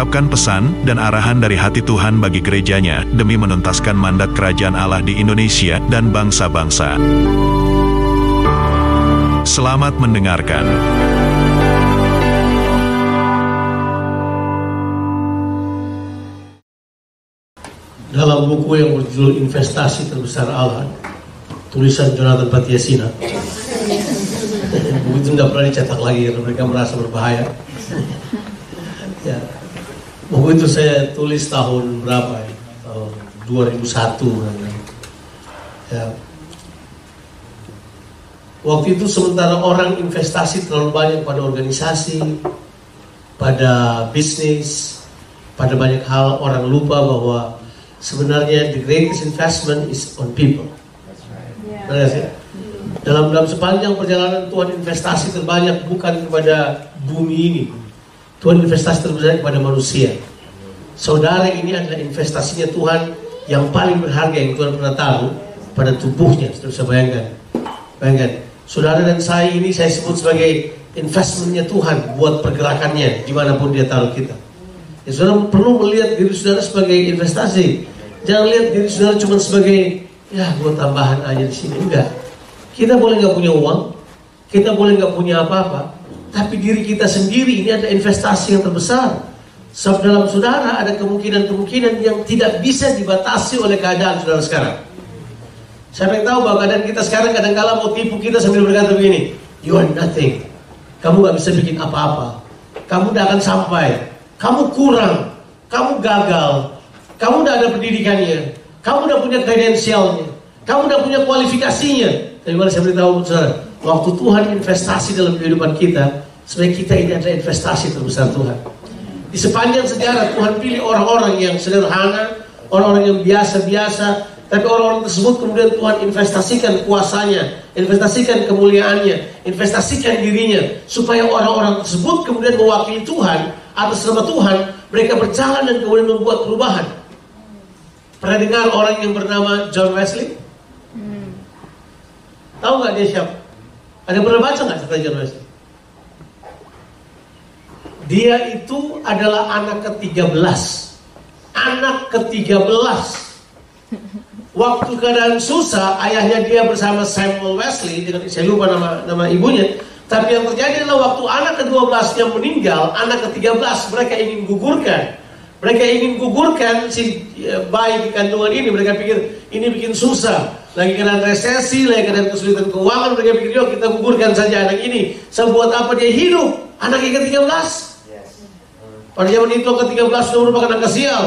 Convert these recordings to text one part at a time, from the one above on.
mengungkapkan pesan dan arahan dari hati Tuhan bagi gerejanya demi menuntaskan mandat kerajaan Allah di Indonesia dan bangsa-bangsa. Selamat mendengarkan. dalam buku yang berjudul Investasi Terbesar Allah tulisan Jonathan Patiasina buku itu tidak pernah dicetak lagi karena mereka merasa berbahaya ya buku itu saya tulis tahun berapa ya tahun 2001 ya waktu itu sementara orang investasi terlalu banyak pada organisasi pada bisnis pada banyak hal orang lupa bahwa sebenarnya the greatest investment is on people. Benar sih? Dalam dalam sepanjang perjalanan Tuhan investasi terbanyak bukan kepada bumi ini. Tuhan investasi terbanyak kepada manusia. Saudara ini adalah investasinya Tuhan yang paling berharga yang Tuhan pernah tahu pada tubuhnya. Sudah bisa bayangkan. Bayangkan. Saudara dan saya ini saya sebut sebagai investmentnya Tuhan buat pergerakannya di mana pun dia taruh kita. Ya, saudara perlu melihat diri saudara sebagai investasi. Jangan lihat diri saudara cuma sebagai ya buat tambahan aja di sini. Enggak. Kita boleh nggak punya uang, kita boleh nggak punya apa-apa, tapi diri kita sendiri ini ada investasi yang terbesar. Sebab dalam saudara ada kemungkinan-kemungkinan yang tidak bisa dibatasi oleh keadaan saudara sekarang. Siapa yang tahu bahwa keadaan kita sekarang kadang-kala mau tipu kita sambil berkata begini, you are nothing. Kamu nggak bisa bikin apa-apa. Kamu tidak akan sampai kamu kurang, kamu gagal, kamu tidak ada pendidikannya, kamu tidak punya kredensialnya, kamu tidak punya kualifikasinya. Tapi mari saya beritahu saudara, waktu Tuhan investasi dalam kehidupan kita, sebenarnya kita ini adalah investasi terbesar Tuhan. Di sepanjang sejarah Tuhan pilih orang-orang yang sederhana, orang-orang yang biasa-biasa, tapi orang-orang tersebut kemudian Tuhan investasikan kuasanya, investasikan kemuliaannya, investasikan dirinya, supaya orang-orang tersebut kemudian mewakili Tuhan atas nama Tuhan, mereka berjalan dan kemudian membuat perubahan. Pernah dengar orang yang bernama John Wesley? Hmm. Tahu nggak dia siapa? Ada pernah baca nggak cerita John Wesley? Dia itu adalah anak ke-13. Anak ke-13. Waktu keadaan susah, ayahnya dia bersama Samuel Wesley, dengan saya lupa nama nama ibunya, tapi yang terjadi adalah waktu anak ke-12 yang meninggal, anak ke-13 mereka ingin gugurkan. Mereka ingin gugurkan si ya, bayi di kandungan ini. Mereka pikir ini bikin susah. Lagi kena resesi, lagi kena kesulitan keuangan. Mereka pikir, yuk kita gugurkan saja anak ini. Sebuat apa dia hidup? Anak yang ke-13. Pada zaman itu ke-13 sudah merupakan angka sial.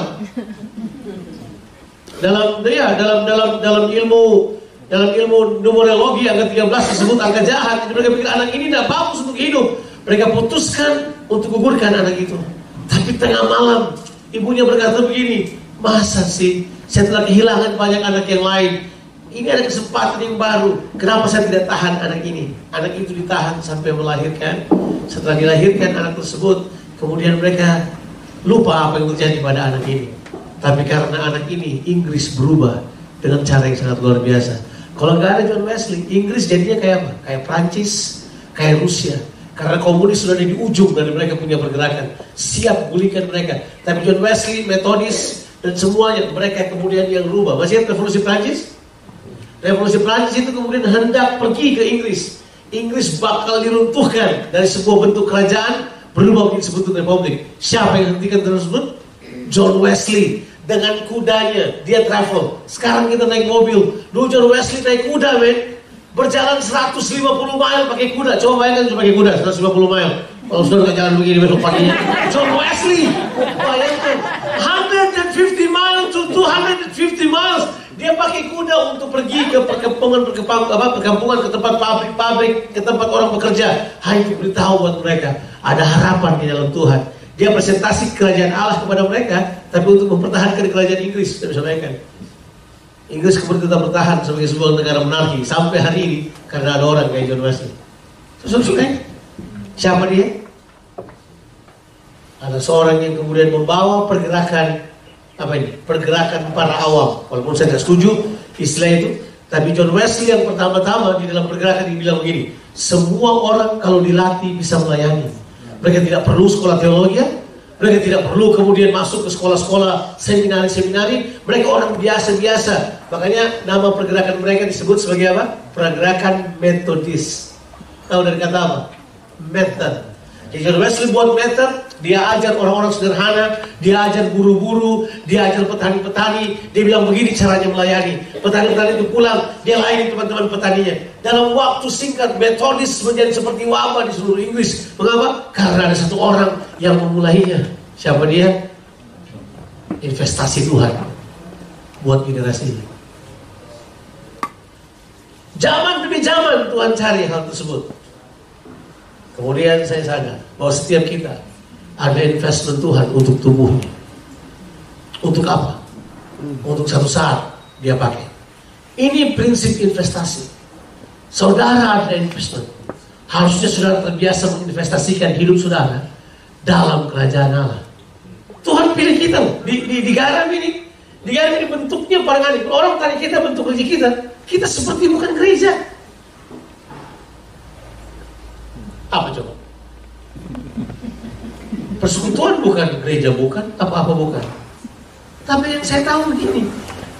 Dalam ya, dalam dalam dalam ilmu dalam ilmu numerologi angka 13 disebut angka jahat. Jadi mereka pikir anak ini tidak bagus untuk hidup. Mereka putuskan untuk gugurkan anak itu. Tapi tengah malam ibunya berkata begini, masa sih saya telah kehilangan banyak anak yang lain. Ini ada kesempatan yang baru. Kenapa saya tidak tahan anak ini? Anak itu ditahan sampai melahirkan. Setelah dilahirkan anak tersebut, kemudian mereka lupa apa yang terjadi pada anak ini. Tapi karena anak ini Inggris berubah dengan cara yang sangat luar biasa. Kalau nggak ada John Wesley, Inggris jadinya kayak apa? Kayak Prancis, kayak Rusia. Karena komunis sudah ada di ujung dari mereka punya pergerakan. Siap gulingkan mereka. Tapi John Wesley, Metodis, dan semuanya mereka kemudian yang rubah. Masih ingat revolusi Prancis? Revolusi Prancis itu kemudian hendak pergi ke Inggris. Inggris bakal diruntuhkan dari sebuah bentuk kerajaan berubah menjadi sebuah republik. Siapa yang hentikan tersebut? John Wesley dengan kudanya dia travel. Sekarang kita naik mobil. Dulu John Wesley naik kuda, men. Berjalan 150 mile pakai kuda. Coba bayangkan cuma pakai kuda 150 mile. Kalau sudah nggak jalan begini besok paginya. John Wesley, bayangkan 150 miles to 250 miles. Dia pakai kuda untuk pergi ke perkampungan, perkampungan, perkampungan ke tempat pabrik-pabrik, ke tempat orang bekerja. Hanya untuk beritahu buat mereka ada harapan di dalam Tuhan. Dia presentasi kerajaan Allah kepada mereka, tapi untuk mempertahankan kerajaan Inggris, tidak bisa bayangkan. Inggris kemudian tetap bertahan sebagai sebuah negara monarki sampai hari ini karena ada orang kayak John Wesley. Suka-suka Siapa dia? Ada seorang yang kemudian membawa pergerakan apa ini? Pergerakan para awam. Walaupun saya tidak setuju istilah itu, tapi John Wesley yang pertama-tama di dalam pergerakan ini bilang begini, semua orang kalau dilatih bisa melayani. Mereka tidak perlu sekolah teologi, mereka tidak perlu kemudian masuk ke sekolah-sekolah seminari-seminari. Mereka orang biasa-biasa. Makanya nama pergerakan mereka disebut sebagai apa? Pergerakan metodis. Tahu dari kata apa? Method. John Wesley buat method, dia ajar orang-orang sederhana, dia ajar guru-guru, dia ajar petani-petani, dia bilang begini caranya melayani. Petani-petani itu pulang, dia layani teman-teman petaninya. Dalam waktu singkat, metodis menjadi seperti wabah di seluruh Inggris. Mengapa? Karena ada satu orang yang memulainya. Siapa dia? Investasi Tuhan buat generasi ini. Zaman demi zaman Tuhan cari hal tersebut. Kemudian saya sadar bahwa setiap kita ada investment Tuhan untuk tubuhnya. Untuk apa? Untuk satu saat dia pakai. Ini prinsip investasi. Saudara ada investment. Harusnya saudara terbiasa menginvestasikan hidup saudara dalam kerajaan Allah. Tuhan pilih kita di, di, di garam ini. Di garam ini bentuknya barangkali. Orang tanya kita bentuk gereja kita. Kita seperti bukan gereja. Apa coba? Persekutuan bukan gereja bukan, apa-apa bukan. Tapi yang saya tahu begini,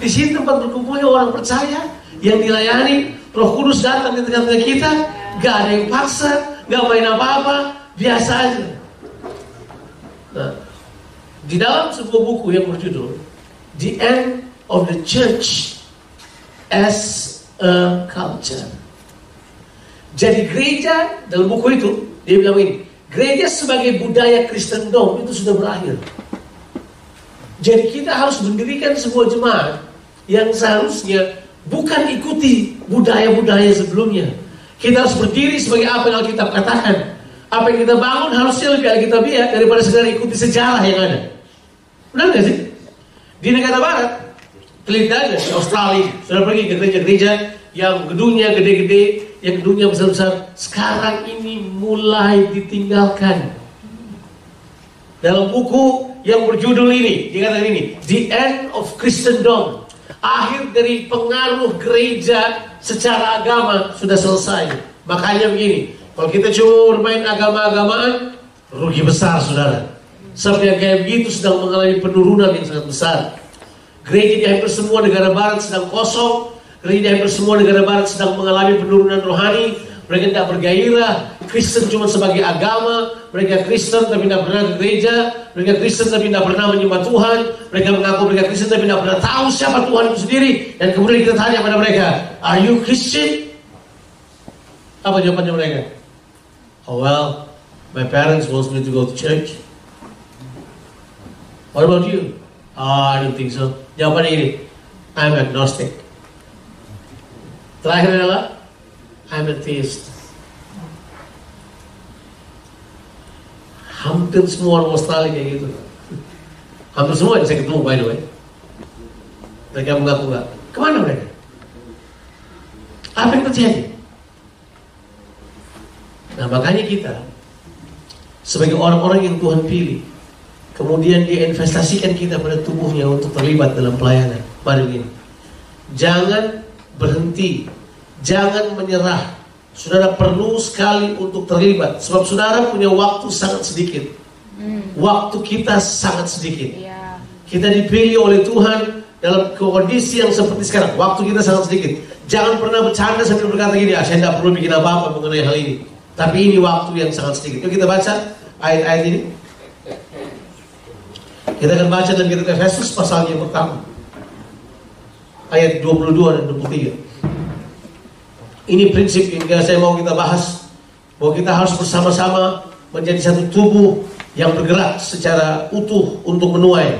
di sini tempat berkumpulnya orang percaya yang dilayani, Roh Kudus datang di tengah-tengah kita, gak ada yang paksa, gak main apa-apa, biasa aja. Nah, di dalam sebuah buku yang berjudul The End of the Church as a Culture jadi gereja dalam buku itu dia bilang ini, gereja sebagai budaya Kristendom itu sudah berakhir. Jadi kita harus mendirikan sebuah jemaat yang seharusnya bukan ikuti budaya-budaya sebelumnya. Kita harus berdiri sebagai apa yang Alkitab katakan. Apa yang kita bangun harusnya lebih Alkitabiah daripada sekedar ikuti sejarah yang ada. Benar gak sih? Di negara barat, teliti aja Australia, sudah pergi ke gereja-gereja yang gedungnya gede-gede, yang gedungnya besar-besar, sekarang ini mulai ditinggalkan. Dalam buku yang berjudul ini, dikatakan ini, The End of Christendom. Akhir dari pengaruh gereja secara agama sudah selesai. Makanya begini, kalau kita cuma bermain agama-agamaan, rugi besar saudara. Sebab yang kayak begitu sedang mengalami penurunan yang sangat besar. Gereja di hampir semua negara barat sedang kosong, Gereja hampir semua negara barat sedang mengalami penurunan rohani. Mereka tidak bergairah. Kristen cuma sebagai agama. Mereka Kristen tapi tidak pernah ke gereja. Mereka Kristen tapi tidak pernah menyembah Tuhan. Mereka mengaku mereka Kristen tapi tidak pernah tahu siapa Tuhan itu sendiri. Dan kemudian kita tanya pada mereka, Are you Christian? Apa jawabannya mereka? Oh well, my parents wants me to go to church. What about you? Oh, I don't think so. Jawabannya ini, I'm agnostic. Terakhir adalah I'm a. Hampir semua orang Australia kayak gitu. Hampir semua yang saya ketemu by the way. Mereka mengaku enggak. Ke mana mereka? Apa yang terjadi? Nah makanya kita sebagai orang-orang yang Tuhan pilih, kemudian dia investasikan kita pada tubuhnya untuk terlibat dalam pelayanan. Mari begini, jangan berhenti. Jangan menyerah. Saudara perlu sekali untuk terlibat. Sebab saudara punya waktu sangat sedikit. Hmm. Waktu kita sangat sedikit. Yeah. Kita dipilih oleh Tuhan dalam kondisi yang seperti sekarang. Waktu kita sangat sedikit. Jangan pernah bercanda sambil berkata gini, ah, saya tidak perlu bikin apa-apa mengenai hal ini. Tapi ini waktu yang sangat sedikit. Yuk kita baca ayat-ayat ini. Kita akan baca dalam kitab Efesus pasal yang pertama ayat 22 dan 23. Ini prinsip yang saya mau kita bahas bahwa kita harus bersama-sama menjadi satu tubuh yang bergerak secara utuh untuk menuai.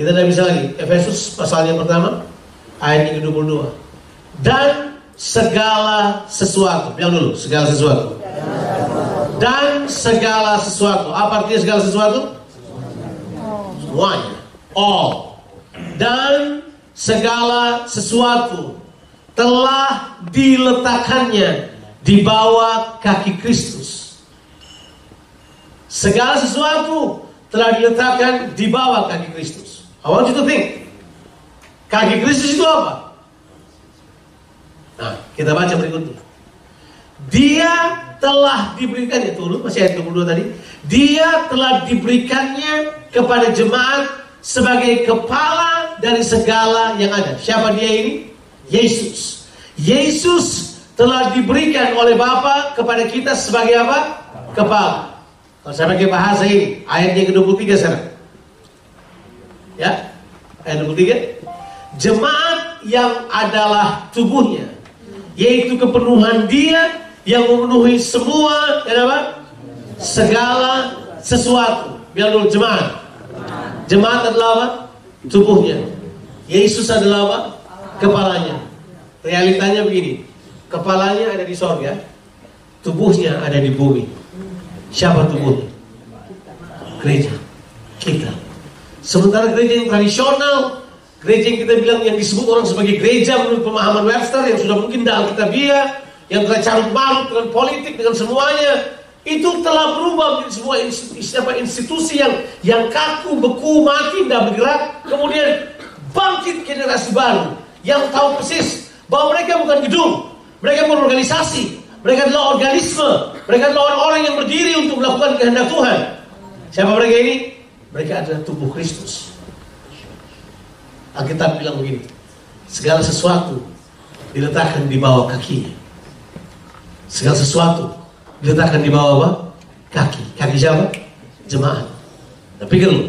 Kita tidak bisa lagi. Efesus pasal yang pertama ayat yang ke-22. Dan segala sesuatu. Bilang dulu, segala sesuatu. Dan segala sesuatu. Apa artinya segala sesuatu? Semuanya. All. Dan segala sesuatu telah diletakkannya di bawah kaki Kristus. Segala sesuatu telah diletakkan di bawah kaki Kristus. I want you to think. Kaki Kristus itu apa? Nah, kita baca berikutnya. Dia telah diberikannya turun masih ayat 22 tadi. Dia telah diberikannya kepada jemaat sebagai kepala dari segala yang ada. Siapa dia ini? Yesus. Yesus telah diberikan oleh Bapa kepada kita sebagai apa? Kepala. Kalau saya pakai bahasa ini, ayat yang ke-23 sekarang. Ya, ayat 23. Jemaat yang adalah tubuhnya, yaitu kepenuhan dia yang memenuhi semua dan apa? Segala sesuatu. Biar dulu jemaat. Jemaat adalah apa? Tubuhnya. Yesus adalah apa? Kepalanya. Realitanya begini. Kepalanya ada di sorga, tubuhnya ada di bumi. Siapa tubuhnya? Gereja. Kita. Sementara gereja yang tradisional, gereja yang kita bilang yang disebut orang sebagai gereja menurut pemahaman Webster yang sudah mungkin dalam kitabiah, yang telah carut marut dengan politik dengan semuanya, itu telah berubah menjadi sebuah institusi, apa, institusi yang yang kaku, beku, mati, tidak bergerak. Kemudian bangkit generasi baru yang tahu persis bahwa mereka bukan gedung, mereka bukan organisasi, mereka adalah organisme, mereka adalah orang-orang yang berdiri untuk melakukan kehendak Tuhan. Siapa mereka ini? Mereka adalah tubuh Kristus. Alkitab bilang begini, segala sesuatu diletakkan di bawah kakinya. Segala sesuatu diletakkan di bawah apa? Kaki. Kaki siapa? Jemaat. Nah, pikir lu,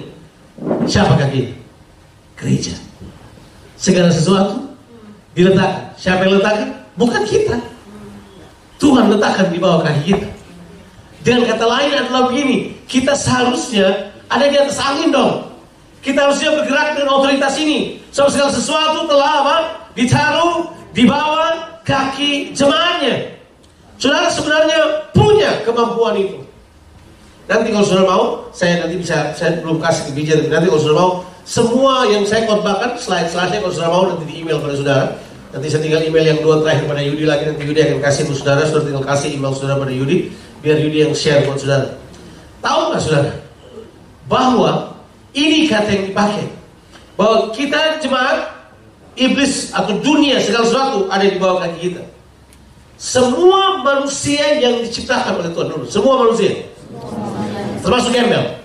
siapa kaki? Gereja. Segala sesuatu diletakkan. Siapa yang letakkan? Bukan kita. Tuhan letakkan di bawah kaki kita. Dengan kata lain adalah begini, kita seharusnya ada di atas angin dong. Kita harusnya bergerak dengan otoritas ini. So, segala sesuatu telah apa? Ditaruh di bawah kaki jemaatnya. Saudara sebenarnya punya kemampuan itu. Nanti kalau saudara mau, saya nanti bisa, saya belum kasih ke bija, tapi nanti kalau saudara mau, semua yang saya khotbahkan, slide-slide kalau saudara mau nanti di email pada saudara. Nanti saya tinggal email yang dua terakhir pada Yudi lagi, nanti Yudi akan kasih ke saudara, saudara tinggal kasih email saudara pada Yudi, biar Yudi yang share buat saudara. Tahu nggak saudara? Bahwa ini kata yang dipakai. Bahwa kita jemaat, iblis atau dunia segala sesuatu ada di bawah kaki kita. Semua manusia yang diciptakan oleh Tuhan dulu, semua manusia. Termasuk gembel,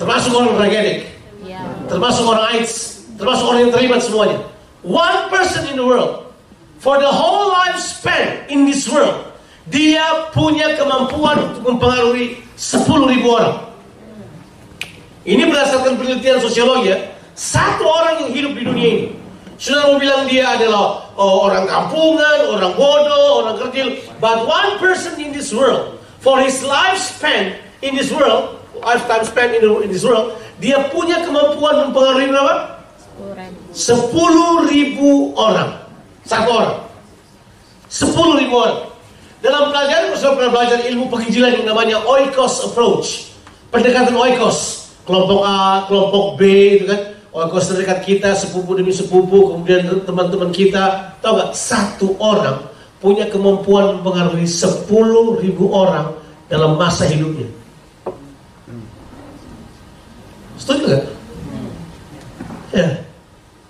termasuk orang tragedic, termasuk orang AIDS, termasuk orang yang terlibat semuanya. One person in the world, for the whole lifespan in this world, dia punya kemampuan untuk mempengaruhi 10 ribu orang. Ini berdasarkan penelitian sosiologi ya. Satu orang yang hidup di dunia ini. Sudah mau bilang dia adalah oh, orang kampungan, orang bodoh, orang kerdil. But one person in this world, for his lifespan in this world, lifetime span in, in this world, dia punya kemampuan mempengaruhi berapa? 10 ribu orang. Satu orang. 10 ribu orang. Dalam pelajaran, saya pernah belajar ilmu penginjilan yang namanya oikos approach. Pendekatan oikos. Kelompok A, kelompok B, itu kan. Oikos terdekat kita, sepupu demi sepupu, kemudian teman-teman kita. Tahu gak? Satu orang punya kemampuan mempengaruhi 10 ribu orang dalam masa hidupnya. Setuju gak? Ya.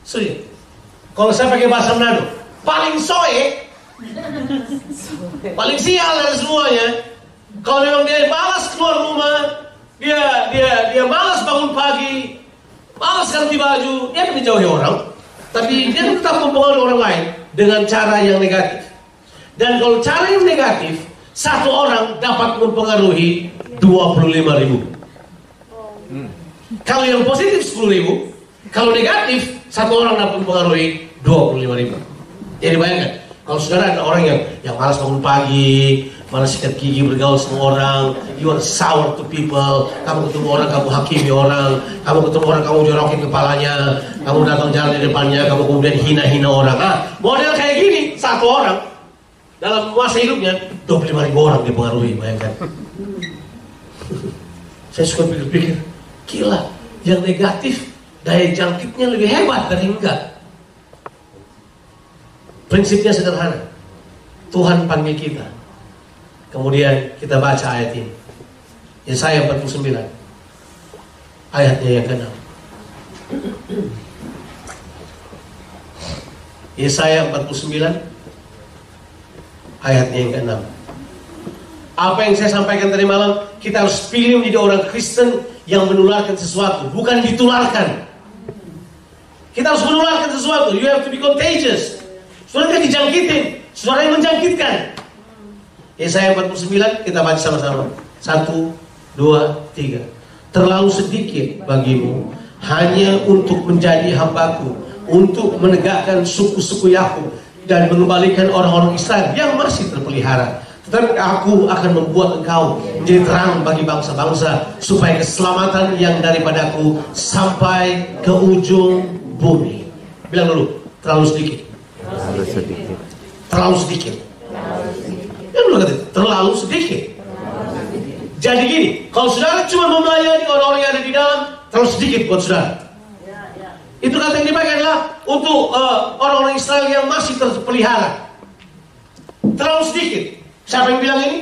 Setuju. Kalau saya pakai bahasa Manado, paling soe, paling sial dari semuanya. Kalau memang dia malas keluar rumah, dia dia dia malas bangun pagi, malas ganti baju, dia akan dijauhi orang. Tapi dia tetap mempengaruhi orang lain dengan cara yang negatif. Dan kalau cara yang negatif, satu orang dapat mempengaruhi 25 ribu. Kalau yang positif 10 ribu, kalau negatif, satu orang dapat mempengaruhi 25 ribu. Jadi bayangkan, kalau saudara ada orang yang yang malas bangun pagi, malas sikat gigi bergaul sama orang, you are sour to people, kamu ketemu orang, kamu hakimi orang, kamu ketemu orang, kamu jorokin kepalanya, kamu datang jalan di depannya, kamu kemudian hina-hina orang. Ah, model kayak gini, satu orang, dalam masa hidupnya, 25 ribu orang dipengaruhi, bayangkan. Saya suka pikir-pikir, gila, yang negatif daya jangkitnya lebih hebat dari enggak. Prinsipnya sederhana. Tuhan panggil kita. Kemudian kita baca ayat ini. Yesaya 49. Ayatnya yang ke-6. Yesaya 49 ayatnya yang ke-6. Apa yang saya sampaikan tadi malam, kita harus pilih menjadi orang Kristen yang menularkan sesuatu, bukan ditularkan. Kita harus menularkan sesuatu. You have to be contagious. Saudara tidak dijangkitin, saudara yang menjangkitkan. Yesaya 49 kita baca sama-sama. Satu, dua, tiga. Terlalu sedikit bagimu hanya untuk menjadi hambaku, untuk menegakkan suku-suku Yakub dan mengembalikan orang-orang Israel yang masih terpelihara. Tetapi aku akan membuat engkau menjadi terang bagi bangsa-bangsa supaya keselamatan yang daripadaku sampai ke ujung bumi. Bilang dulu, terlalu sedikit. Terlalu sedikit. Terlalu sedikit. Terlalu sedikit. Jadi gini, kalau saudara cuma mau melayani orang-orang yang ada di dalam, terlalu sedikit buat saudara. Itu kata yang dipakai adalah untuk uh, orang-orang Israel yang masih terpelihara. Terlalu sedikit. Siapa yang bilang ini?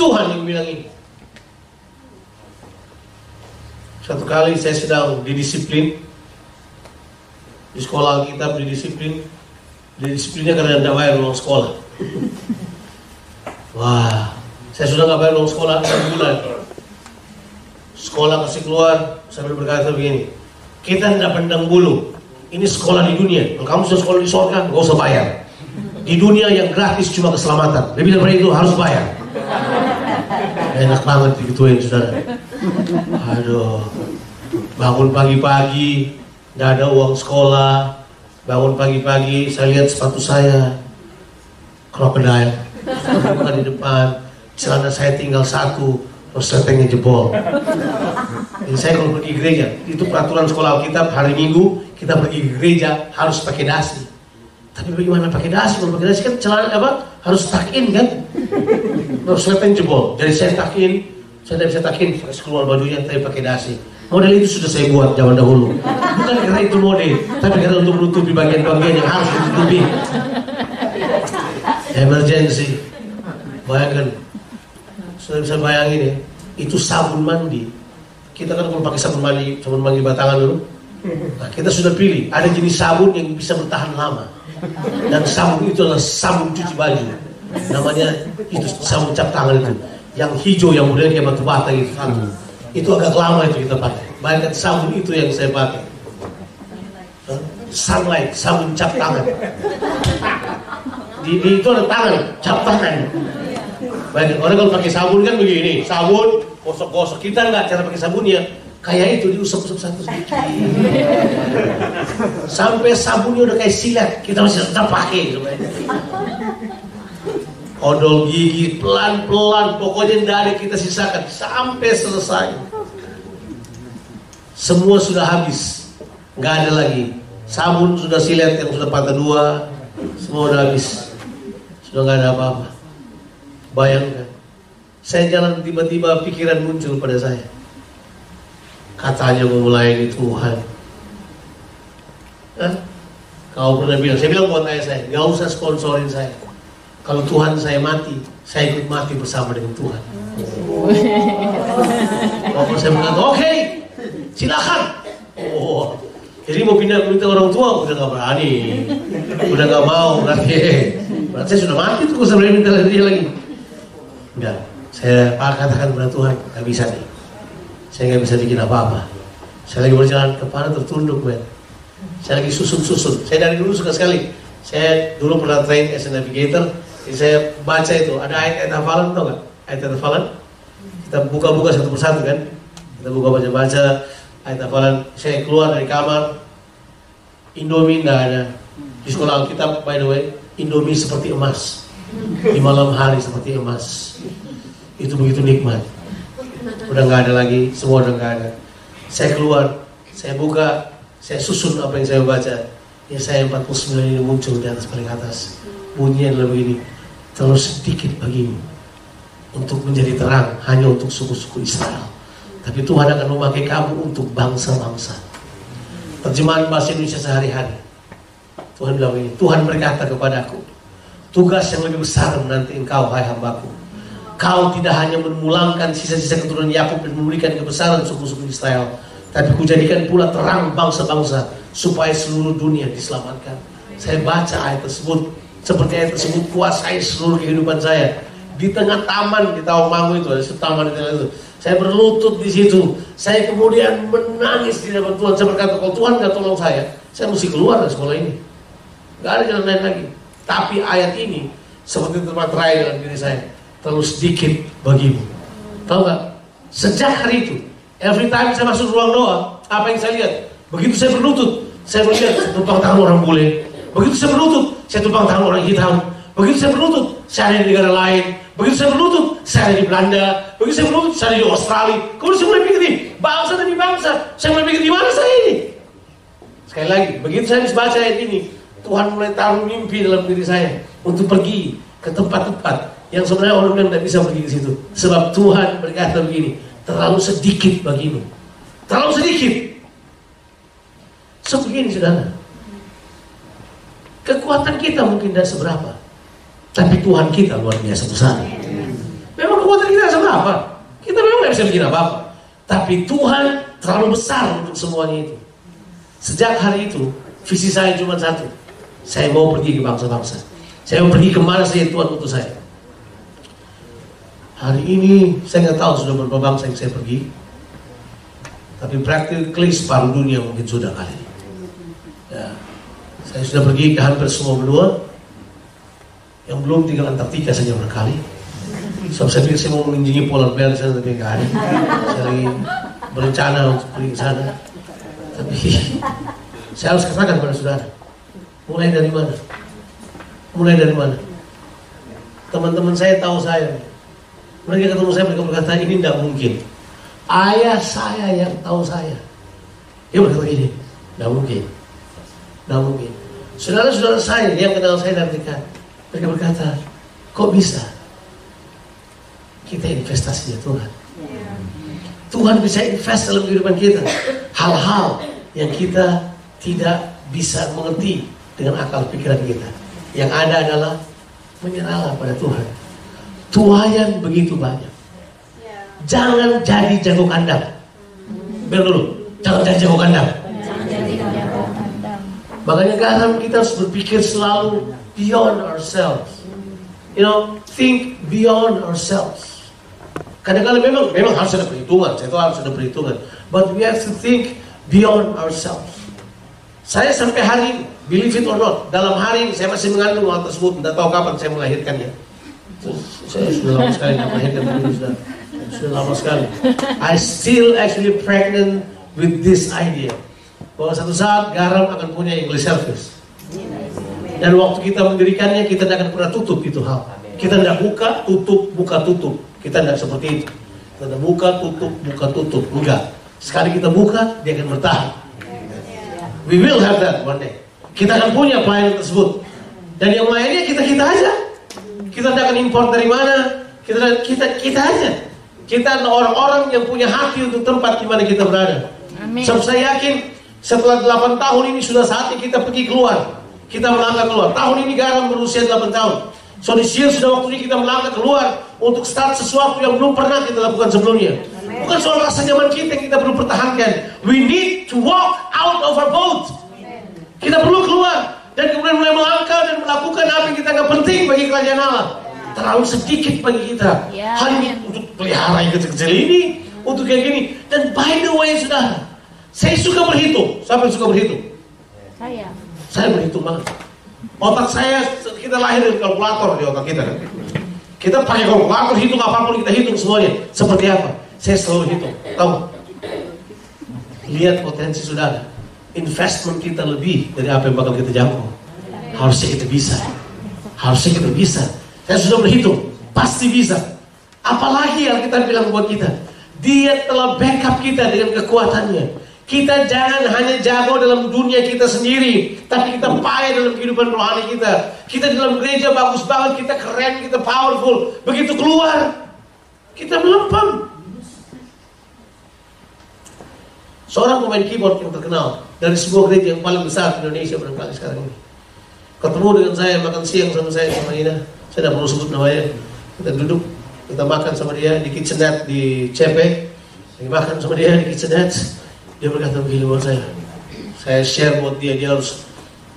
Tuhan yang bilang ini. Satu kali saya sedang didisiplin di sekolah kita didisiplin didisiplinnya karena tidak bayar uang sekolah. Wah, saya sudah nggak bayar uang sekolah enam bulan. Sekolah kasih keluar sambil berkata begini, kita tidak pandang bulu. Ini sekolah di dunia. Kamu sudah sekolah di sorga, nggak usah bayar. Di dunia yang gratis cuma keselamatan. Lebih daripada itu harus bayar. Enak banget digituin saudara. Aduh, bangun pagi-pagi, nggak ada uang sekolah. Bangun pagi-pagi, saya lihat sepatu saya, krokodil. Bukan di depan, celana saya tinggal satu, terus setengnya jebol. Jadi saya kalau pergi gereja, itu peraturan sekolah Alkitab hari Minggu kita pergi gereja harus pakai dasi. Tapi bagaimana pakai dasi? Kalau pakai dasi kan celana apa? Harus tuck in kan? Terus seteng jebol. Jadi saya tuck in, saya tidak bisa tuck in, harus keluar bajunya tapi pakai dasi. Model itu sudah saya buat zaman dahulu. Bukan karena itu model, tapi karena untuk menutupi bagian-bagian yang harus ditutupi. Emergency. Bayangkan, sudah bisa bayangin ya, itu sabun mandi. Kita kan kalau pakai sabun mandi, sabun mandi batangan dulu. Nah, kita sudah pilih, ada jenis sabun yang bisa bertahan lama. Dan sabun itu adalah sabun cuci baju. Namanya itu sabun cap tangan itu. Yang hijau yang modelnya kayak batu bata gitu satu. Itu agak lama itu kita pakai. Bayangkan sabun itu yang saya pakai. Sunlight, sabun cap tangan. Di, di itu ada tangan, cap tangan. Bayangkan orang kalau pakai sabun kan begini, sabun gosok-gosok kita nggak cara pakai sabunnya kayak itu diusap-usap satu. Sampai sabunnya udah kayak silat, kita masih tetap pakai. Odol gigi pelan-pelan, pokoknya ada kita sisakan sampai selesai. Semua sudah habis, nggak ada lagi. Sabun sudah silet yang sudah patah dua, semua udah habis, sudah nggak ada apa-apa. Bayangkan, saya jalan tiba-tiba pikiran muncul pada saya. Katanya mau melayani Tuhan. Hah? Kau pernah bilang, saya bilang buat ayah saya, gak usah sponsorin saya. Kalau Tuhan saya mati, saya ikut mati bersama dengan Tuhan. Bapak saya bilang, oke, silakan. Oh, jadi mau pindah minta orang tua, udah gak berani, udah gak mau, berarti, berarti saya sudah mati tuh, saya minta dari dia lagi. Enggak, saya katakan kepada Tuhan, gak bisa nih. Saya nggak bisa bikin apa-apa. Saya lagi berjalan kepala tertunduk, men. Saya lagi susun-susun. Saya dari dulu suka sekali. Saya dulu pernah train as a navigator. Jadi saya baca itu. Ada ayat-ayat hafalan, tau nggak? Ayat-ayat hafalan. Kita buka-buka satu persatu kan. Kita buka baca-baca ayat hafalan. Saya keluar dari kamar. Indomie nggak ada. Di sekolah Alkitab, by the way, Indomie seperti emas. Di malam hari seperti emas. Itu begitu nikmat udah nggak ada lagi, semua udah nggak ada. Saya keluar, saya buka, saya susun apa yang saya baca. Ya saya 49 ini muncul di atas paling atas. Bunyinya adalah begini, terlalu sedikit bagimu untuk menjadi terang hanya untuk suku-suku Israel. Tapi Tuhan akan memakai kamu untuk bangsa-bangsa. Terjemahan bahasa Indonesia sehari-hari. Tuhan bilang ini, Tuhan berkata kepadaku, tugas yang lebih besar menanti engkau, hai hambaku. Kau tidak hanya memulangkan sisa-sisa keturunan Yakub dan memberikan kebesaran suku-suku Israel, tapi kujadikan pula terang bangsa-bangsa supaya seluruh dunia diselamatkan. Saya baca ayat tersebut, seperti ayat tersebut kuasai seluruh kehidupan saya. Di tengah taman di Tawangmangu itu, ada taman itu. Saya berlutut di situ. Saya kemudian menangis di depan Tuhan. Saya berkata, kalau Tuhan gak tolong saya, saya mesti keluar dari sekolah ini. Gak ada jalan lain lagi. Tapi ayat ini seperti tempat raya dalam diri saya terlalu sedikit bagimu. Tahu nggak? Sejak hari itu, every time saya masuk ruang doa, apa yang saya lihat? Begitu saya berlutut, saya melihat tumpang tangan orang bule. Begitu saya berlutut, saya tumpang tangan orang hitam. Begitu saya berlutut, saya ada di negara lain. Begitu saya berlutut, saya ada di Belanda. Begitu saya berlutut, saya ada di Australia. Kemudian saya mulai pikir nih, bangsa demi bangsa. Saya mulai pikir di mana saya ini? Sekali lagi, begitu saya baca ayat ini, Tuhan mulai taruh mimpi dalam diri saya untuk pergi ke tempat-tempat yang sebenarnya orang bilang tidak bisa pergi ke situ. Sebab Tuhan berkata begini, terlalu sedikit bagimu. Terlalu sedikit. So begini saudara. Kekuatan kita mungkin tidak seberapa. Tapi Tuhan kita luar biasa besar. Memang kekuatan kita seberapa. Kita memang tidak bisa bikin apa-apa. Tapi Tuhan terlalu besar untuk semuanya itu. Sejak hari itu, visi saya cuma satu. Saya mau pergi ke bangsa-bangsa. Saya mau pergi ke mana saja Tuhan utus saya. Hari ini saya nggak tahu sudah berapa bangsa yang saya pergi. Tapi praktikly separuh dunia mungkin sudah kali. Ya. Saya sudah pergi ke hampir semua benua. Yang belum tinggal Antartika saja berkali. So, saya pikir saya mau mengunjungi Polar Bear di sana tapi nggak ada. Saya lagi berencana untuk pergi ke sana. Tapi saya harus katakan pada saudara, mulai dari mana? Mulai dari mana? Teman-teman saya tahu saya. Mereka ketemu saya, mereka berkata ini tidak mungkin. Ayah saya yang tahu saya. Dia berkata ini, tidak mungkin. Tidak mungkin. Saudara-saudara saya yang kenal saya dari dekat, mereka berkata, kok bisa? Kita investasi ya Tuhan. Tuhan bisa invest dalam kehidupan kita. Hal-hal yang kita tidak bisa mengerti dengan akal pikiran kita. Yang ada adalah menyerahlah pada Tuhan. Tuayan begitu banyak. Jangan jadi jago kandang. Biar dulu, jangan jadi jago kandang. Makanya kadang kita harus berpikir selalu beyond ourselves. You know, think beyond ourselves. Kadang-kadang memang memang harus ada perhitungan, saya tahu harus ada perhitungan. But we have to think beyond ourselves. Saya sampai hari ini, believe it or not, dalam hari saya masih mengandung hal tersebut, tidak tahu kapan saya melahirkannya. Saya sudah lama sekali tidak melahirkan ini sudah, sudah lama sekali. I still actually pregnant with this idea bahwa satu saat garam akan punya English service. Dan waktu kita mendirikannya kita tidak akan pernah tutup itu hal. Kita tidak buka, tutup, buka, tutup. Kita tidak seperti itu. Kita tidak buka, tutup, buka, tutup. Enggak. Sekali kita buka, dia akan bertahan. We will have that one day. Kita akan punya pelayanan tersebut. Dan yang lainnya kita-kita aja. Kita tidak akan import dari mana. Kita kita kita aja. Kita orang-orang yang punya hati untuk tempat di mana kita berada. Amin. Sebab saya yakin setelah 8 tahun ini sudah saatnya kita pergi keluar. Kita melangkah keluar. Tahun ini garam berusia 8 tahun. So this year sudah waktunya kita melangkah keluar untuk start sesuatu yang belum pernah kita lakukan sebelumnya. Bukan soal rasa nyaman kita yang kita perlu pertahankan. We need to walk out of our boat. Kita perlu keluar dan kemudian mulai melangkah dan melakukan apa yang kita nggak penting bagi kerajaan Allah. Terlalu sedikit bagi kita. Ya, Hal ini untuk pelihara yang kecil-kecil ini, untuk kayak gini. Dan by the way, saudara, saya suka berhitung. Siapa yang suka berhitung? Saya. Saya berhitung banget. Otak saya, kita lahir dengan kalkulator di otak kita kan. Kita pakai kalkulator, hitung apa pun kita hitung semuanya. Seperti apa? Saya selalu hitung. Tahu? Lihat potensi saudara. Investment kita lebih dari apa yang bakal kita jangkau. Harusnya kita bisa. Harusnya kita bisa. Saya sudah berhitung. Pasti bisa. Apalagi yang kita bilang buat kita. Dia telah backup kita dengan kekuatannya. Kita jangan hanya jago dalam dunia kita sendiri, tapi kita payah dalam kehidupan rohani kita. Kita dalam gereja bagus banget, kita keren, kita powerful. Begitu keluar, kita melempem. Seorang pemain keyboard yang terkenal, dari sebuah gereja yang paling besar di Indonesia barangkali sekarang ini. Ketemu dengan saya makan siang sama saya sama Ina. Saya tidak perlu sebut namanya. Kita duduk, kita makan sama dia di kitchenette di CP. Kita makan sama dia di kitchenette. Dia berkata begini buat saya. Saya share buat dia, dia harus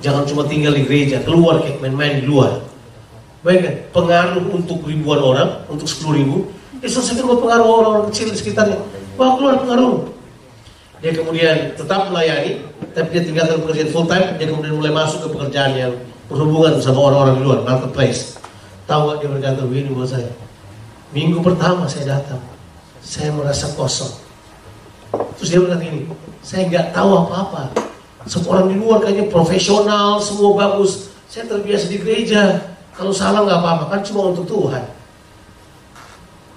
jangan cuma tinggal di gereja, keluar kayak main-main di luar. Bayangkan, pengaruh untuk ribuan orang, untuk sepuluh ribu, dia selesaikan buat pengaruh orang-orang kecil di sekitarnya. Bawa keluar pengaruh. Dia kemudian tetap melayani, tapi dia tinggalkan pekerjaan full time, dia kemudian mulai masuk ke pekerjaan yang berhubungan sama orang-orang di luar, marketplace. Tahu gak dia berkata begini buat saya, minggu pertama saya datang, saya merasa kosong. Terus dia berkata ini, saya nggak tahu apa-apa. Semua orang di luar kayaknya profesional, semua bagus. Saya terbiasa di gereja, kalau salah nggak apa-apa, kan cuma untuk Tuhan.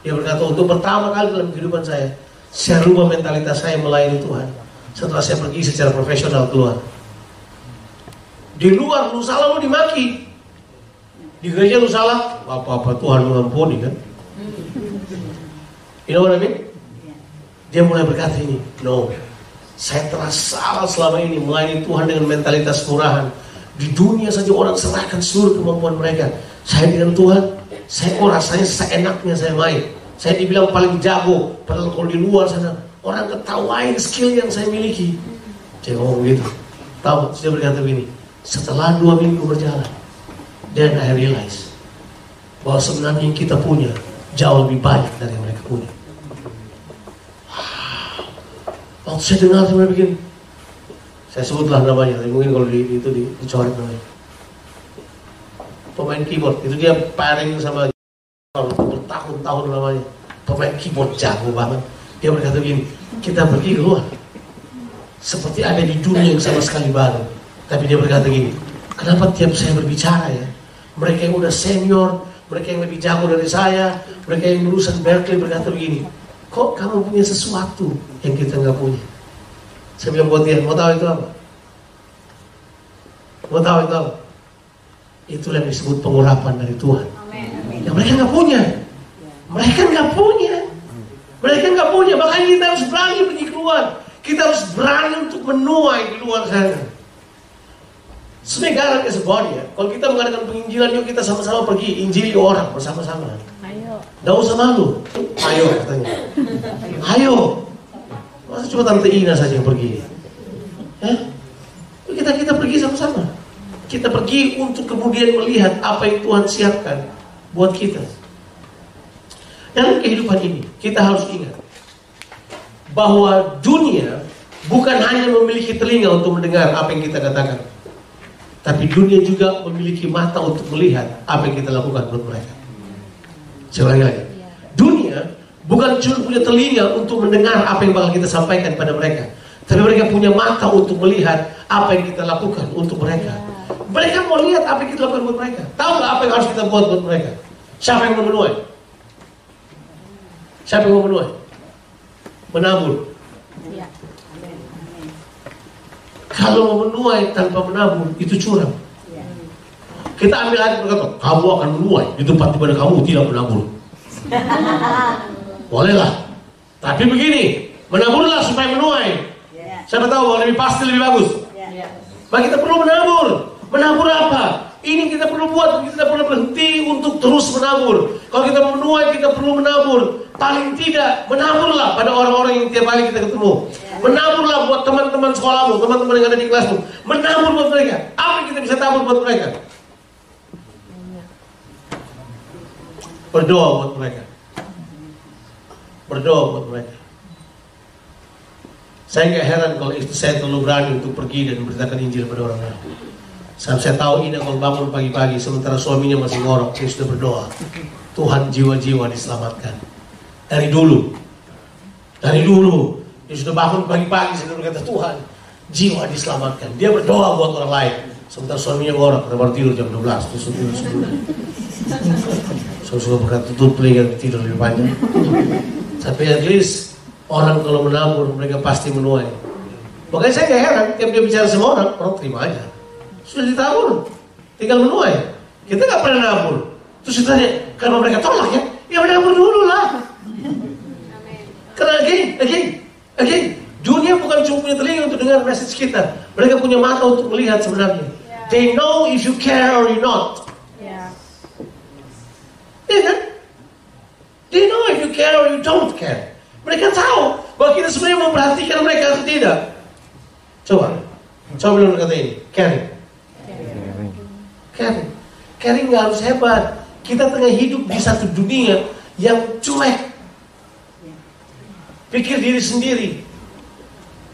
Dia berkata, untuk pertama kali dalam kehidupan saya, saya rubah mentalitas saya melayani Tuhan. Setelah saya pergi secara profesional keluar. Di luar lu salah lu dimaki. Di gereja lu salah, apa-apa Tuhan mengampuni kan. You know what I mean? Dia mulai berkata ini, no, saya telah salah selama ini melayani Tuhan dengan mentalitas murahan. Di dunia saja orang serahkan seluruh kemampuan mereka. Saya dengan Tuhan, saya kok rasanya seenaknya saya main. Saya dibilang paling jago, padahal kalau di luar sana orang ketawain skill yang saya miliki. Saya ngomong gitu. Tahu, saya berkata begini. Setelah dua minggu berjalan, dan I realize bahwa sebenarnya yang kita punya jauh lebih banyak dari yang mereka punya. Waktu saya dengar saya begini, saya sebutlah namanya, tapi mungkin kalau di, itu di, dicoret namanya. Pemain keyboard, itu dia pairing sama bertahun-tahun namanya. Pemain keyboard jago banget. Dia berkata begini, kita pergi keluar. Seperti ada di dunia yang sama sekali baru. Tapi dia berkata gini, kenapa tiap saya berbicara ya, mereka yang udah senior, mereka yang lebih jago dari saya, mereka yang lulusan Berkeley berkata begini, kok kamu punya sesuatu yang kita nggak punya? Saya bilang buat dia, mau tahu itu apa? Mau tahu itu apa? Itulah yang disebut pengurapan dari Tuhan. Yang mereka nggak punya. Mereka nggak punya. Mereka nggak punya. Makanya kita harus berani pergi keluar. Kita harus berani untuk menuai di luar sana. Sebenarnya as a body ya. Kalau kita mengadakan penginjilan, yuk kita sama-sama pergi injili orang bersama-sama. Ayo. Gak usah malu. Ayo katanya. Ayo. Masa cuma Tante Ina saja yang pergi? Eh? Kita kita pergi sama-sama. Kita pergi untuk kemudian melihat apa yang Tuhan siapkan buat kita. Dalam kehidupan ini, kita harus ingat bahwa dunia bukan hanya memiliki telinga untuk mendengar apa yang kita katakan. Tapi dunia juga memiliki mata untuk melihat apa yang kita lakukan buat mereka. Ulangi lagi. Dunia bukan cuma punya telinga untuk mendengar apa yang bakal kita sampaikan pada mereka. Tapi mereka punya mata untuk melihat apa yang kita lakukan untuk mereka. Mereka mau lihat apa yang kita lakukan buat mereka. Tahu nggak apa yang harus kita buat buat mereka? Siapa yang mau menuai? Siapa yang mau menuai? Menabur. Iya. Kalau mau menuai tanpa menabur, itu curang. Kita ambil ayat berkata, kamu akan menuai di tempat di mana kamu tidak menabur. Bolehlah. Tapi begini, menaburlah supaya menuai. Siapa tahu lebih pasti lebih bagus. Maka kita perlu menabur. Menabur apa? Ini kita perlu buat, kita perlu berhenti untuk terus menabur. Kalau kita menuai, kita perlu menabur. Paling tidak, menaburlah pada orang-orang yang tiap hari kita ketemu. Menaburlah buat teman-teman sekolahmu, teman-teman yang ada di kelasmu. Menabur buat mereka. Apa yang kita bisa tabur buat mereka? Berdoa buat mereka. Berdoa buat mereka. Saya nggak heran kalau istri saya terlalu berani untuk pergi dan memberitakan Injil pada orang lain. Saat saya tahu Ina kalau bangun pagi-pagi sementara suaminya masih ngorok, saya sudah berdoa. Tuhan jiwa-jiwa diselamatkan. Dari dulu. Dari dulu. Dia sudah bangun pagi-pagi, saya berkata, Tuhan, jiwa diselamatkan. Dia berdoa buat orang lain. Sementara suaminya ngorok, baru tidur jam 12, terus tidur sebulan. Saya suka berkata, tutup telinga tidur lebih panjang. Tapi at least, orang kalau menabur, mereka pasti menuai. Makanya saya gak heran, tiap dia bicara sama orang, orang terima aja. Sudah ditabur, tinggal menuai. Kita gak pernah nabur. Terus ditanya, karena mereka tolak ya, ya menabur dulu lah. Karena again, again, again, Dunia bukan cuma punya telinga untuk dengar message kita. Mereka punya mata untuk melihat sebenarnya. They know if you care or you not. Yeah. Iya kan? They know if you care or you don't care. Mereka tahu bahwa kita sebenarnya memperhatikan mereka atau tidak. Coba, coba bilang kata ini, caring. Caring. Caring nggak harus hebat. Kita tengah hidup di satu dunia yang cuek. Pikir diri sendiri.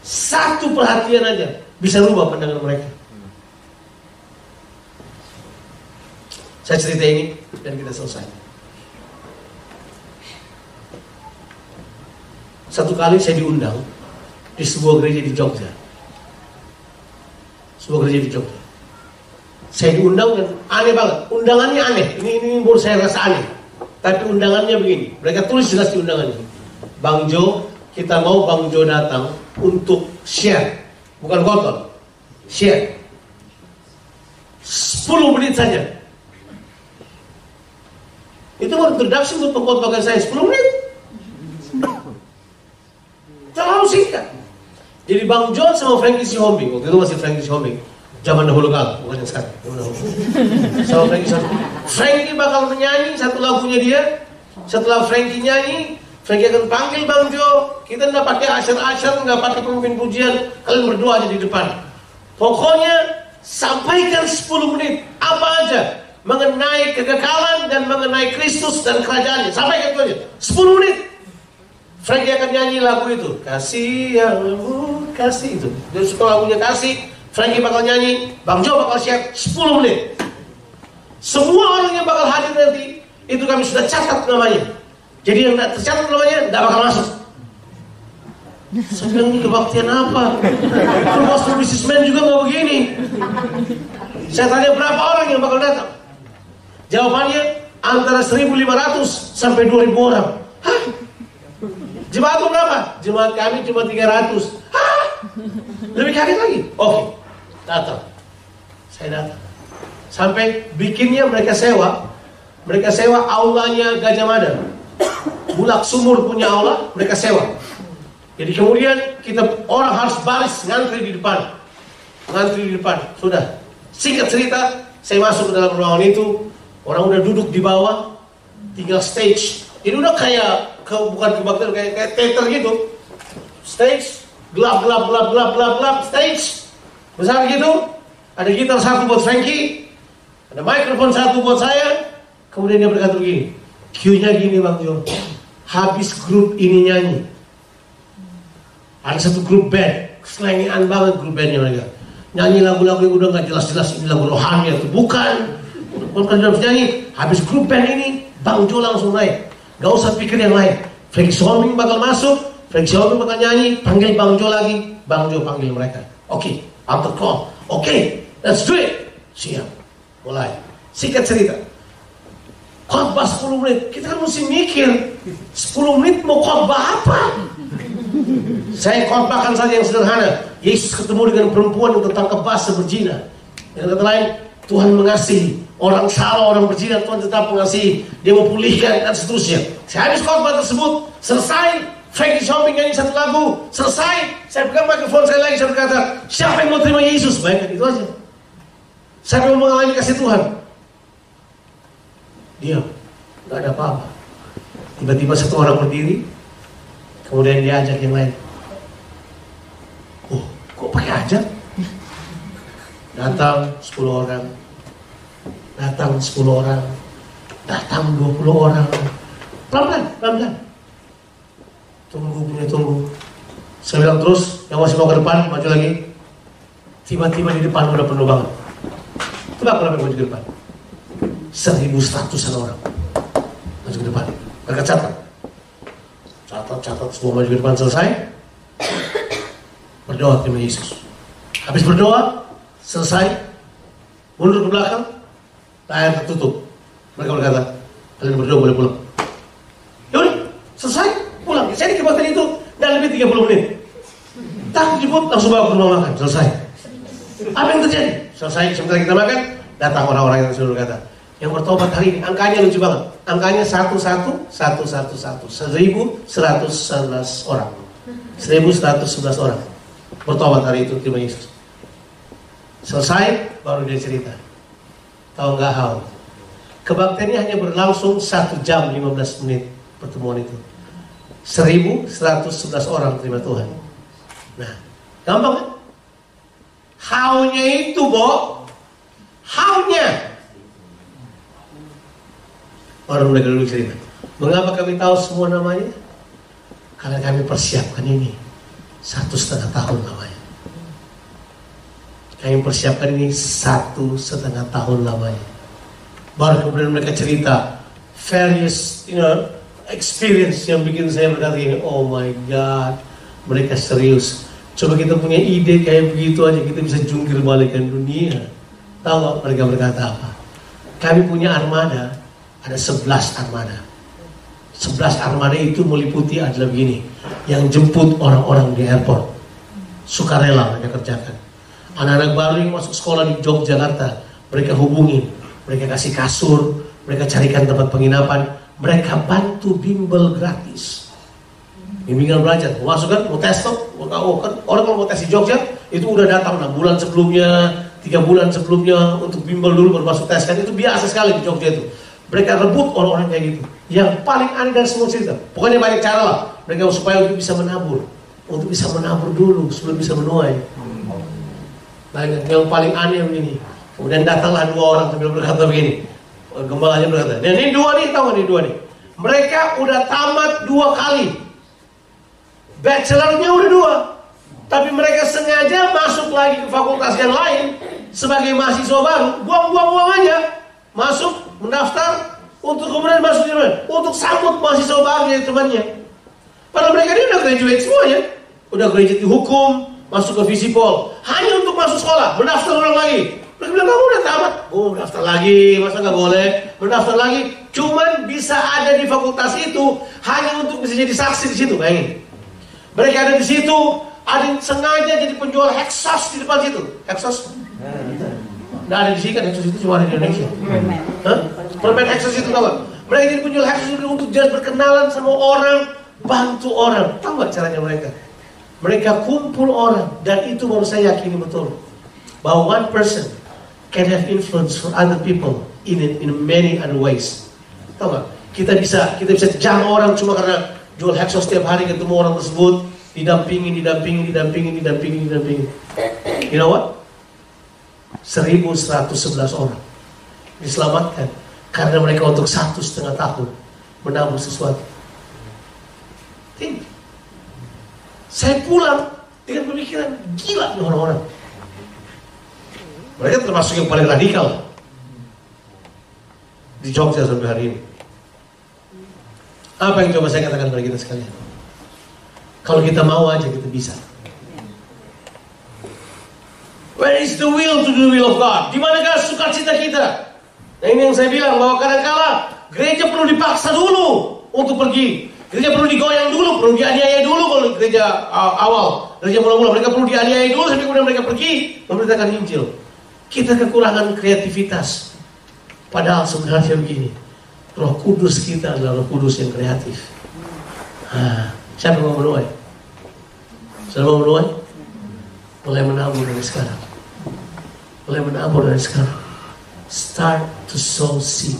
Satu perhatian aja bisa rubah pandangan mereka. Saya cerita ini dan kita selesai. Satu kali saya diundang di sebuah gereja di Jogja. Sebuah gereja di Jogja. Saya diundang dan aneh banget. Undangannya aneh. Ini ini baru saya rasa aneh. Tapi undangannya begini. Mereka tulis jelas di undangannya. Bang Jo, kita mau Bang Jo datang untuk share. Bukan kotor. Share. 10 menit saja. Itu baru introduction untuk pengkhotbahkan saya 10 menit. Terlalu singkat. Jadi Bang John sama Frankie Sihombing, waktu itu masih Frankie Sihombing. Zaman dahulu kala, bukan yang sekarang. Zaman dahulu. Sama Frankie Sihombing. Frankie bakal menyanyi satu lagunya dia. Setelah Frankie nyanyi, Frankie akan panggil Bang Jo. Kita nggak pakai asyar-asyar, nggak pakai pemimpin pujian. Kalian berdua aja di depan. Pokoknya sampaikan 10 menit apa aja mengenai kekekalan dan mengenai Kristus dan kerajaannya. Sampaikan itu aja. 10 menit. Frankie akan nyanyi lagu itu. Kasih yang kasih itu. Dia suka lagunya kasih. Frankie bakal nyanyi. Bang Jo bakal share 10 menit. Semua orang yang bakal hadir nanti, itu kami sudah catat namanya. Jadi yang tidak tercatat namanya, tidak bakal masuk. Saya bilang ini kebaktian apa? Kalau master businessman juga nggak begini. Saya tanya berapa orang yang bakal datang? Jawabannya antara 1.500 sampai 2.000 orang. Hah? Jemaat berapa? Jemaat kami cuma 300. Hah? Lebih kaget lagi. Oke, datang. Saya datang. Sampai bikinnya mereka sewa. Mereka sewa aulanya Gajah Mada. Bulak Sumur punya aula, mereka sewa. Jadi kemudian kita orang harus baris ngantri di depan. Ngantri di depan. Sudah. Singkat cerita, saya masuk ke dalam ruangan itu. Orang udah duduk di bawah, tinggal stage. Jadi udah kayak ke, bukan kebaktian kayak kayak teater gitu. Stage, gelap gelap gelap gelap gelap gelap stage. Besar gitu. Ada gitar satu buat Frankie, ada mikrofon satu buat saya. Kemudian dia berkata begini, Q-nya gini Bang Jo. Habis grup ini nyanyi. Ada satu grup band, selengean banget grup bandnya mereka. Nyanyi lagu-lagu yang udah nggak jelas-jelas ini lagu rohani atau bukan. Bukan dalam nyanyi. Habis grup band ini, Bang Jo langsung naik. Gak usah pikir yang lain. Frankie Soloming bakal masuk, Frankie Soloming bakal nyanyi, panggil Bang Jo lagi, Bang Jo panggil mereka. Oke, alter call. Oke, let's do it. Siap. Mulai. Singkat cerita. Khotbah 10 menit. Kita kan mesti mikir. 10 menit mau khotbah apa? Saya khotbahkan saja yang sederhana. Yesus ketemu dengan perempuan yang tertangkap basah berzina. Yang kata lain, Tuhan mengasihi. Orang salah, orang berzina, Tuhan tetap mengasihi. Dia mau pulihkan dan seterusnya. Saya habis khotbah tersebut, selesai. Frankie Shopping nyanyi satu lagu, selesai. Saya pegang mikrofon saya lagi, saya berkata, siapa yang mau terima Yesus? Baik, itu aja. Saya mau mengalami kasih Tuhan. Diam, nggak ada apa-apa. Tiba-tiba satu orang berdiri, kemudian dia ajak yang lain. Oh, kok pakai ajak? Datang 10 orang, datang 10 orang, datang 20 orang. Pelan-pelan, pelan-pelan. Tunggu, punya tunggu. Saya bilang terus, yang masih mau ke depan, maju lagi. Tiba-tiba di depan udah penuh banget. Coba kalau maju ke depan. Seribu seratusan orang. Maju ke depan. Mereka catat. Catat, catat, semua maju ke depan selesai. Berdoa terima Yesus. Habis berdoa, selesai. Mundur ke belakang, layar tertutup. Mereka berkata, kalian berdoa boleh pulang. Yaudah, selesai, pulang. Saya di kebaktian itu, dan lebih 30 menit. Tak jemput, langsung bawa ke rumah makan, selesai. Apa yang terjadi? Selesai, sebentar kita makan, datang orang-orang yang sudah berkata, yang bertobat hari ini, angkanya lucu banget. Angkanya satu satu satu satu satu seribu seratus sebelas orang. 1111 orang bertobat hari itu terima Yesus. Selesai baru dia cerita. Tahu nggak hal? Kebaktiannya hanya berlangsung satu jam 15 menit pertemuan itu. 1111 orang terima Tuhan. Nah, gampang kan? How-nya itu, Bo. How-nya. Orang mereka dulu cerita. Mengapa kami tahu semua namanya? Karena kami persiapkan ini satu setengah tahun lamanya. Kami persiapkan ini satu setengah tahun lamanya. Baru kemudian mereka cerita various, you know, experience yang bikin saya berkata ini, oh my God, mereka serius. Coba kita punya ide kayak begitu aja, kita bisa jungkir balikan dunia. Tahu gak mereka berkata apa? Kami punya armada, ada 11 armada. 11 armada itu meliputi adalah begini, yang jemput orang-orang di airport. Sukarela mereka kerjakan. Anak-anak baru yang masuk sekolah di Yogyakarta, mereka hubungin, mereka kasih kasur, mereka carikan tempat penginapan, mereka bantu bimbel gratis. Bimbingan belajar, masuk kan, mau tes tuh, kan orang kalau mau tes di Jogja itu udah datang 6 bulan sebelumnya, tiga bulan sebelumnya untuk bimbel dulu baru masuk tes kan itu biasa sekali di Jogja itu. Mereka rebut orang-orang kayak gitu. Yang paling aneh dari semua cerita, pokoknya banyak cara lah mereka supaya untuk bisa menabur, untuk bisa menabur dulu sebelum bisa menuai. Banyak yang paling aneh begini. Kemudian datanglah dua orang sambil berkata begini, gembalanya berkata, dan ini dua nih, tahu nih dua nih. Mereka udah tamat dua kali. Bachelornya udah dua. Tapi mereka sengaja masuk lagi ke fakultas yang lain sebagai mahasiswa baru, buang-buang-buang aja. Masuk, mendaftar, untuk kemudian masuk di mana? Untuk sambut mahasiswa baru dari temannya. Padahal mereka ini udah graduate semuanya. Udah graduate di hukum, masuk ke Visipol. Hanya untuk masuk sekolah, mendaftar ulang lagi. Mereka bilang, kamu udah tamat. Oh, mendaftar lagi, masa nggak boleh? Mendaftar lagi. Cuman bisa ada di fakultas itu hanya untuk bisa jadi saksi di situ, bayangin. Mereka ada di situ, ada yang sengaja jadi penjual Hexos di depan situ. Hexos? Nggak ada di sini kan Hexos itu cuma ada di Indonesia. Hah? Permen Hexos itu gak? Mereka jadi penjual Hexos itu untuk jadi berkenalan sama orang, bantu orang. Tahu gak caranya mereka? Mereka kumpul orang dan itu baru saya yakini betul bahwa one person can have influence for other people in in many other ways. Tahu gak? Kita bisa kita bisa jam orang cuma karena jual Hexos setiap hari ketemu orang tersebut didampingi, didampingi, didampingi, didampingi, didampingi. You know what? 1111 orang diselamatkan karena mereka untuk satu setengah tahun menabur sesuatu. Think. Saya pulang dengan pemikiran gila nih orang-orang. Mereka termasuk yang paling radikal di Jogja sampai hari ini. Apa yang coba saya katakan pada kita sekalian? Kalau kita mau aja kita bisa. Where is the will to do the will of God? Di manakah sukacita kita? Nah ini yang saya bilang bahwa kadang-kala gereja perlu dipaksa dulu untuk pergi. Gereja perlu digoyang dulu, perlu dianiaya dulu kalau gereja uh, awal. Gereja mula-mula mereka perlu dianiaya dulu sampai kemudian mereka pergi memberitakan Injil. Kita kekurangan kreativitas. Padahal sebenarnya begini, Roh Kudus kita adalah Roh Kudus yang kreatif. Nah, siapa mau menuai? Siapa mau menuai? Mulai menabur dari sekarang. Mulai menabur dari sekarang. Start to sow seed.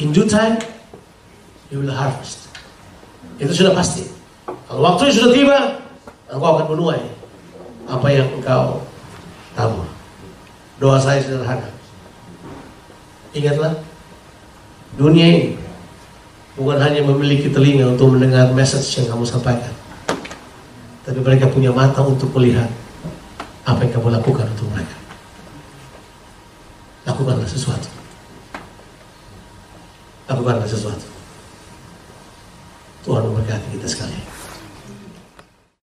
In due time, you will harvest. Itu sudah pasti. Kalau waktunya sudah tiba, engkau akan menuai apa yang engkau tabur. Doa saya sederhana. Ingatlah, dunia ini bukan hanya memiliki telinga untuk mendengar message yang kamu sampaikan. Tapi mereka punya mata untuk melihat apa yang kamu lakukan untuk mereka. Lakukanlah sesuatu. Lakukanlah sesuatu. Tuhan memberkati kita sekalian.